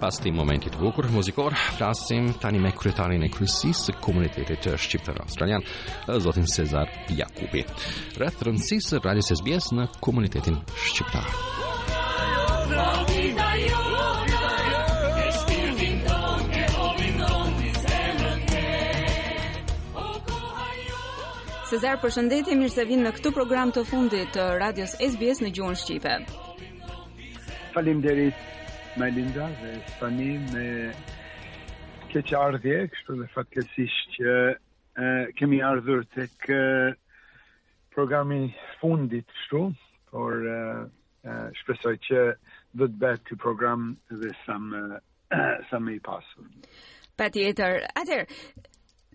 Pas këtij momenti të bukur muzikor, flasim tani me kryetarin e kryesisë së komunitetit shqiptar australian, zotin Sezar Jakupi, rreth rëndësisë së radios SBS në komunitetin shqiptar. Sezar, përshëndetje, mirë se vjen në këtë program të fundit të radios SBS në gjuhën shqipe. Faleminderit, Mimoza dhe tani me keqardhje, kështu dhe fatkeqësisht që kemi ardhur te ky programi fundit shtu, por shpresoj që do të bëhet ky program dhe sa më, sa më i pasur. Patjetër, atëherë,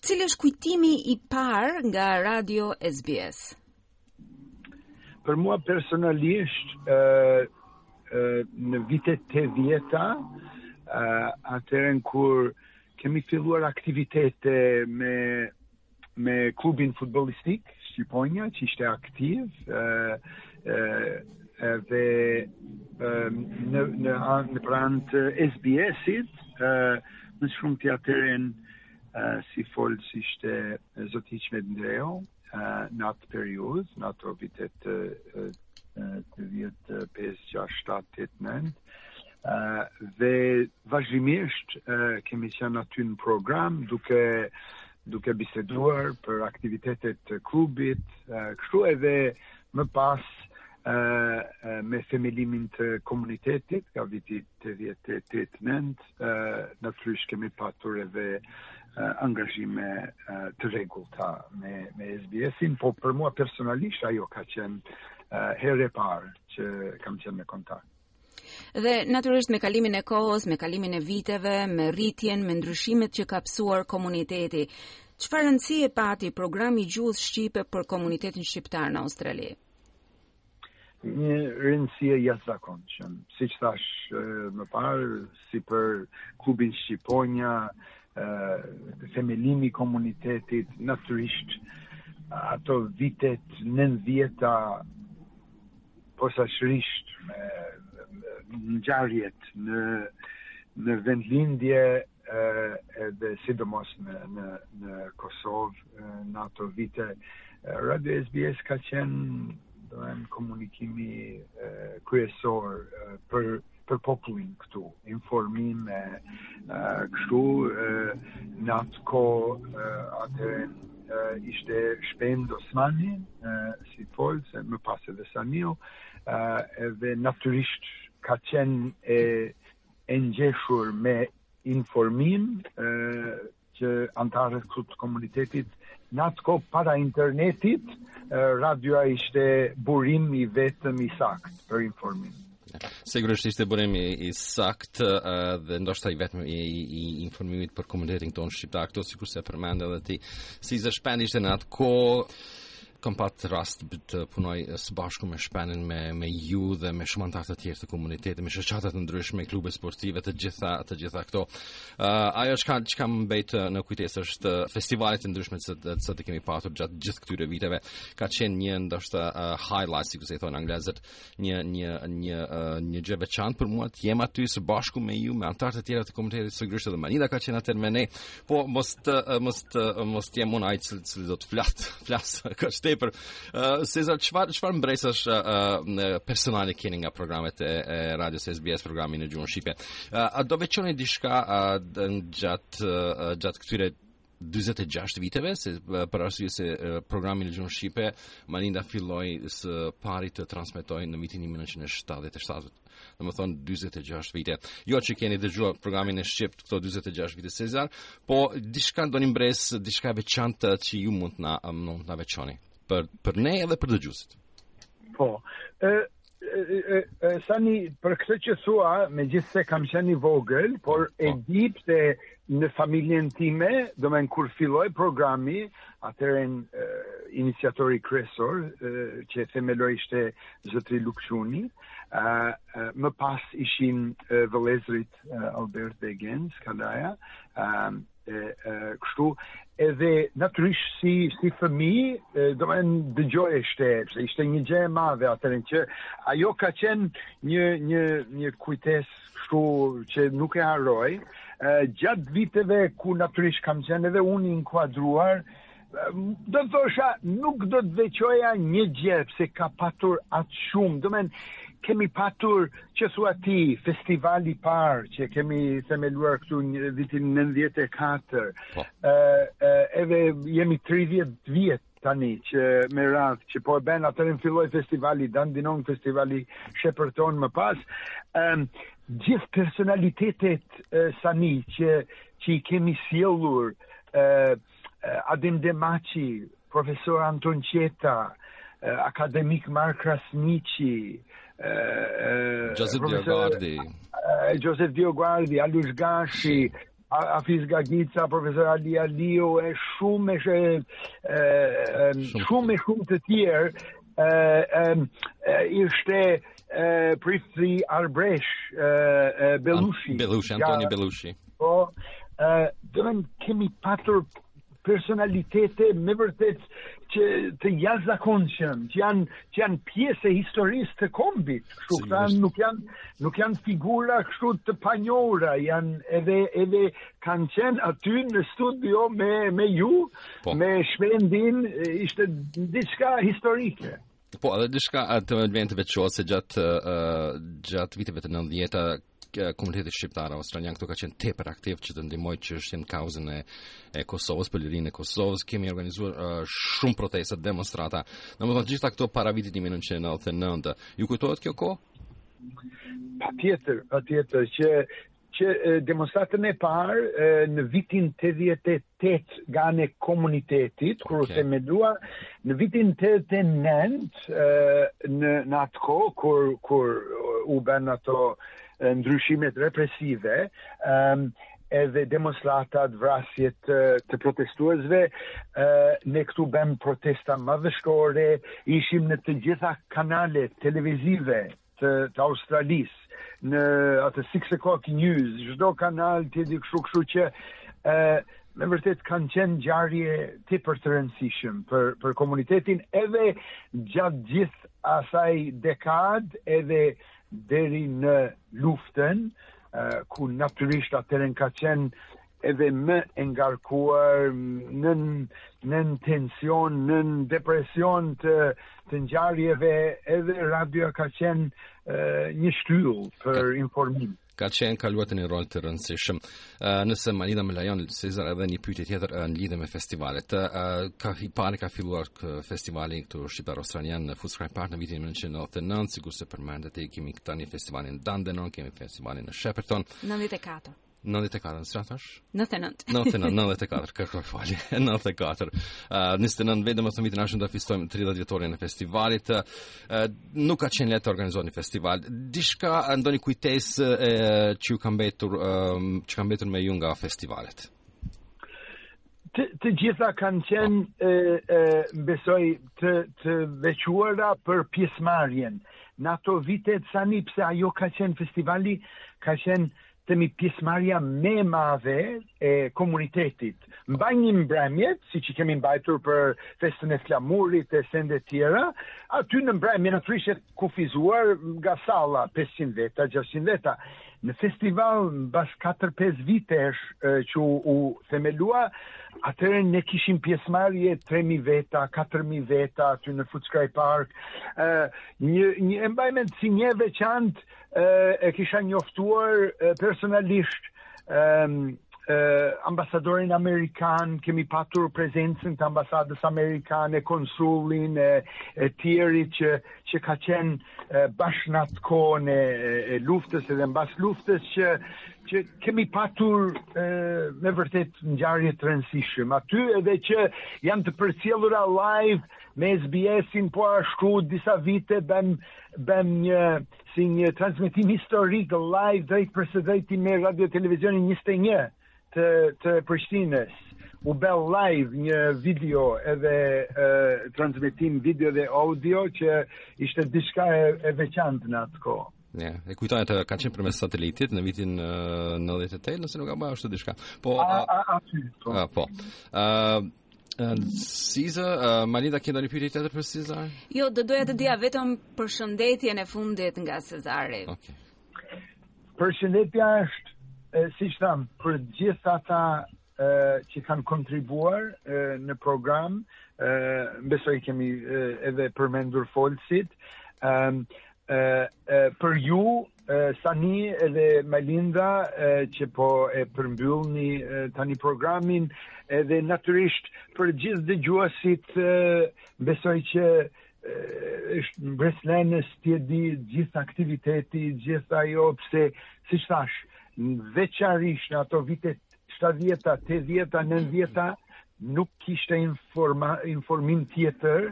cili është kujtimi i parë nga radio SBS? Për mua personalisht, në vitet tetëdhjeta, atëherën kur Kemi filluar aktivitete me me klubin futbollistik Shqiponja, që ishte aktiv ë ë dhe në në anë në pranë të SBS-it ë më shumë atëherën si folës ishte Zoti Hiqmet Ndreu në atë periudhë, në ato vitet të, tetëdhjetë 5, 6, 7, 8, 9, dhe vazhdimisht kemi qenë aty në program duke duke biseduar për aktivitetet të klubit, kështu edhe më pas me themelimin të komunitetit, kah viti tetëdhjetë e tetë nëntë ë natyrisht kemi patur edhe ë angazhime ë të rregullta me me SBS-in, po për mua personalisht ajo ka qenë ë hera e parë që kam qenë në kontakt. Dhe natyrisht me kalimin e kohës, me kalimin e viteve, me rritjen, me ndryshimet që ka pësuar komuniteti, çfarë rëndësie pati programi i gjuhës shqipe për komunitetin shqiptar në Australi? Një rëndësi e jashtëzakonshme, siç thash më parë, si për klubin Shqiponja, themelimi i komunitetit, natyrisht ato vitet 90-ta posaçërisht me ngjarjet në në vendlindje edhe sidomos në në në Kosovë në ato vite Radio SBS ka qenë domethënë komunikimi e, kryesor e, për për popullin këtu informim e, e kështu e, në atë kohë atë ishte Shpend Osmani e, si folës e më pas edhe Saniu edhe natyrisht ka qenë e e ngjeshur me informim e, që anëtarët këtu të komunitetit në atë kohë para internetit radioja ishte burim i vetëm i saktë për informim. Sigurisht ishte burim i, i saktë dhe ndoshta i vetëm i, i informimit për komunitetin tonë shqiptar këtu sikurse përmende edhe ti. Cezar, Shpendi ishte në atë kohë kam pat rast të punoj së bashku me Shpendin, me, me ju dhe me shumë anëtarë të tjerë të komunitetit, me shoqata të ndryshme, klube sportive, të gjitha, të gjitha këto. Uh, ajo që, ka, që ka mbejt në kujtesë është festivalet e ndryshme që, që i kemi patur gjatë gjithë këtyre viteve. Ka qenë një ndoshta uh, highlight, sikurse i thonë anglezët, një një një uh, një gjë e veçantë për mua të jem aty së bashku me ju me anëtarët e tjerë të komunitetit sigurisht edhe Marinda ka qenë atëherë me ne. Po mos të uh, mos të uh, mos të jem unë ai që që do të flas, flas kaq tepër. Uh, Cezar çfarë çfarë mbresash uh, uh, personale keni nga programet e, e radios SBS programi në gjuhën shqipe. Uh, a do veçoni diçka uh, gjatë uh, gjatë këtyre 46 viteve se për arsye se programi në gjuhën shqipe Marinda filloi së pari të transmetojë në vitin 1977. Domethënë 46 vite. Jo që keni dëgjuar programin në shqip këto 46 vite Cezar, po diçka ndonjë mbresë, diçka e veçantë që ju mund të na mund të na veçoni për për ne edhe për dëgjuesit. Po. Ë Sani, për këtë që thua, me gjithë se kam qenë i vogël, por e po. di pëse në familjen time, domethënë kur filloi programi, atëherën uh, iniciatori kryesor, uh, që e themeloi ishte zotri Luk Çuni, uh, uh, më pas ishin uh, vëllezrit uh, Albert dhe Genc Kalaja, uh, e, e, kështu edhe natyrisht si si fëmijë domethënë e dëgjojshe pse ishte një gjë e madhe atëherë që ajo ka qenë një një një kujtesë kështu që nuk e harroj gjatë viteve ku natyrisht kam qenë edhe unë i inkuadruar Do të thosha, nuk do të veçoja një gjë, pse ka patur aq shumë, domethënë, kemi patur që thua ti festivali i parë që kemi themeluar këtu në vitin 94. Po. Ë edhe jemi 30 vjet tani që me radh që po e bëjmë atëherë filloi festivali Dandenong festivali Shepparton më pas. Ëm gjithë personalitetet sani që që i kemi sjellur ë Adem Demaçi, profesor Anton Qeta, akademik Mark Krasniqi, Joseph Dioguardi, Joseph Dioguardi, Alush Gashi, Hafiz Gagica, profesor Ali Aliu, e shumë e shumë e shumë të tjerë, ishte prifti arbëresh, Bellushi. Bellushi, Antonio Bellushi. Po, do kemi patur personalitete me vërtet që të jashtëzakonshëm, që janë që janë pjesë e historisë të kombit. Kështu që nuk janë nuk janë figura kështu të panjohura, janë edhe edhe kanë qenë aty në studio me me ju, po. me Shpendin, ishte diçka historike. Po, edhe diçka të them edhe se gjatë uh, gjatë viteve të 90-ta komuniteti shqiptar australian këtu ka qenë tepër aktiv që të ndihmojë çështjen kauzën e e Kosovës, për lirinë e Kosovës. Kemi organizuar uh, shumë protesta, demonstrata. Domethënë të gjitha këto para vitit 1999. Ju kujtohet kjo kohë? Patjetër, patjetër që që demonstratën e parë në vitin 88 tetë nga anë e komunitetit, kur u okay. themelua në vitin 89 në në atë kohë kur kur u bënë ato ndryshimet represive, ëm edhe demonstratat, vrasjet të, të protestuesve, ë ne këtu bëmë protesta madhështore, ishim në të gjitha kanalet televizive të, të Australisë, në atë Six O'Clock News, çdo kanal të di kështu kështu që ë me vërtet kanë qenë ngjarje tepër të rëndësishme për për komunitetin edhe gjatë gjithë asaj dekad edhe deri në luftën ku natyrisht atëherë ka qenë edhe më e ngarkuar, nën, nën tension, nën depresion të, të ngjarjeve, edhe radio ka qenë uh, një shtyllë për ka, informim. Ka qenë ka luajtur një rol të rëndësishëm. Uh, nëse Marina më lejon Cezar edhe një pyetje tjetër uh, në lidhje me festivalet. Uh, ka i pari ka filluar kë festivali këtu Shqiptar Australian në Footscray Park në vitin 1999, sikurse përmendët e kemi tani festivalin në Dandenong, kemi festivalin në Shepparton. 94. 94, çfarë thashë? 99. 99, 94, kërkoj falje. 94. Uh, 29 vetëm se vitin e ardhshëm do festojmë 30 vjetorin e festivalit. Uh, nuk ka qenë lehtë të organizohet një festival. Diçka ndonjë kujtesë uh, që ju ka mbetur, uh, që ka mbetur me ju nga festivalet? Të, të gjitha kanë qenë e, e, besoj të, të veçuara për pjesëmarrjen. Në ato vitet, Sani, pse ajo ka qenë festivali, ka qenë themi pjesëmarrja më e madhe e komunitetit. Mbaj një mbrëmje, siç i kemi mbajtur për festën e flamurit e sende tjera, aty në mbrëmje natyrisht e kufizuar nga salla 500 veta, 600 veta. Në festival mbas 4-5 vitesh që u themelua, atëherë ne kishim pjesëmarrje 3.000 veta, 4.000 veta aty në Footscray Park, një, një e mbaj mend si një veçanti, e kisha njoftuar personalisht ambasadorin amerikan, kemi patur prezencën të ambasadës amerikane, konsulin e, e të tjerët që, që ka qenë bashkë në atë kohën e luftës edhe mbas luftës që, që kemi patur e, me të vërtetë ngjarje të rëndësishme. Aty edhe qenë të përcjellura live me SBS-in po ashtu disa vite bëmë bëmë një si një transmetim historik live drejtpërsëdrejti me Radiotelevizionin 21 të të Prishtinës. U bë live një video edhe e, transmetim video dhe audio që ishte diçka e, e veçantë në atë kohë. Ne, e kujtoj atë ka qenë përmes satelitit në vitin uh, 98, nëse nuk gaboj ashtu diçka. Po, a, a, a, a, po. Ë, po. uh, Caesar, uh, Malinda ke ndonjë pyetje tjetër për Cezar? Jo, do doja të dija vetëm përshëndetjen e fundit nga Cezari. Okej. Okay. Përshëndetja është, e, siç thamë, për gjithë ata e, që kanë kontribuar e, në program, e, besoj kemi e, edhe përmendur folësit, e, e, e, për ju Sani edhe Malinda që po e përmbyllni tani programin edhe natyrisht për gjithë dëgjuesit besoj që është mbresëlënës të dihet gjithë aktiviteti, gjithë ajo pse, siç thashë, në veçanërisht në ato vitet Shtatëdhjetë, tetëdhjetë, nëntëdhjeta nuk kishte informa, informim tjetër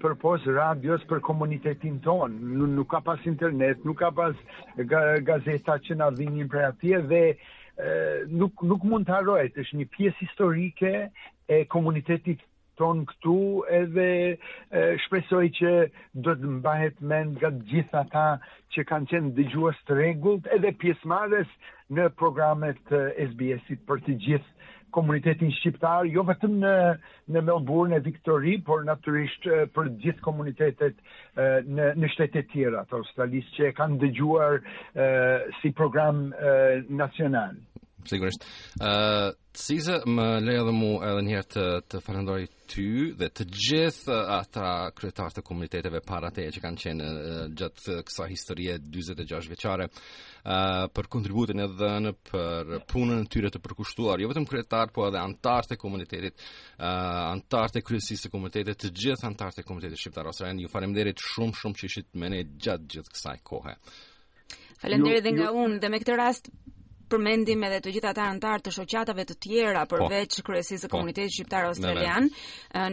përpos radios për komunitetin tonë. Nuk, nuk ka pas internet, nuk ka pas ga, gazeta që na vinin prej atje dhe nuk nuk mund të harrohet, është një pjesë historike e komunitetit tonë këtu edhe e, shpresoj që do të mbahet mend nga të gjithë ata që kanë qenë dëgjues të rregullt edhe pjesëmarrës në programet e SBS-it për të gjithë komunitetin shqiptar, jo vetëm në në Melbourne e Viktori, por natyrisht për të gjithë komunitetet në në shtetet tjera të Australisë që e kanë dëgjuar si program nacional. Sigurisht. Ë uh, Size, më le edhe mu edhe njëherë të, të falenderoj ty dhe të gjithë ata kryetarët e komuniteteve para teje që kanë qenë gjatë kësaj historie 46 vjeçare për kontributin e dhënë për punën e tyre të përkushtuar, jo vetëm kryetar, po edhe anëtarët e komunitetit, uh, anëtarët e kryesisë së komunitetit, të gjithë anëtarët e komunitetit shqiptar australian ju faleminderit shumë shumë që ishit me ne gjatë gjithë kësaj kohe. Faleminderit edhe nga unë dhe me këtë rast përmendim edhe të gjithë ata anëtarë të shoqatave të tjera po. përveç po, kryesisë së po, komunitetit shqiptar australian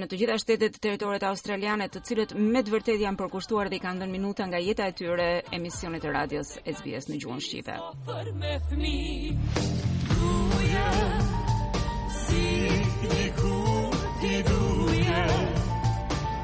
në të gjitha shtetet e territoret australiane të cilët me të vërtetë janë përkushtuar dhe i kanë dhënë minuta nga jeta e tyre emisionit të radios SBS në gjuhën shqipe. Si ti ku ti duja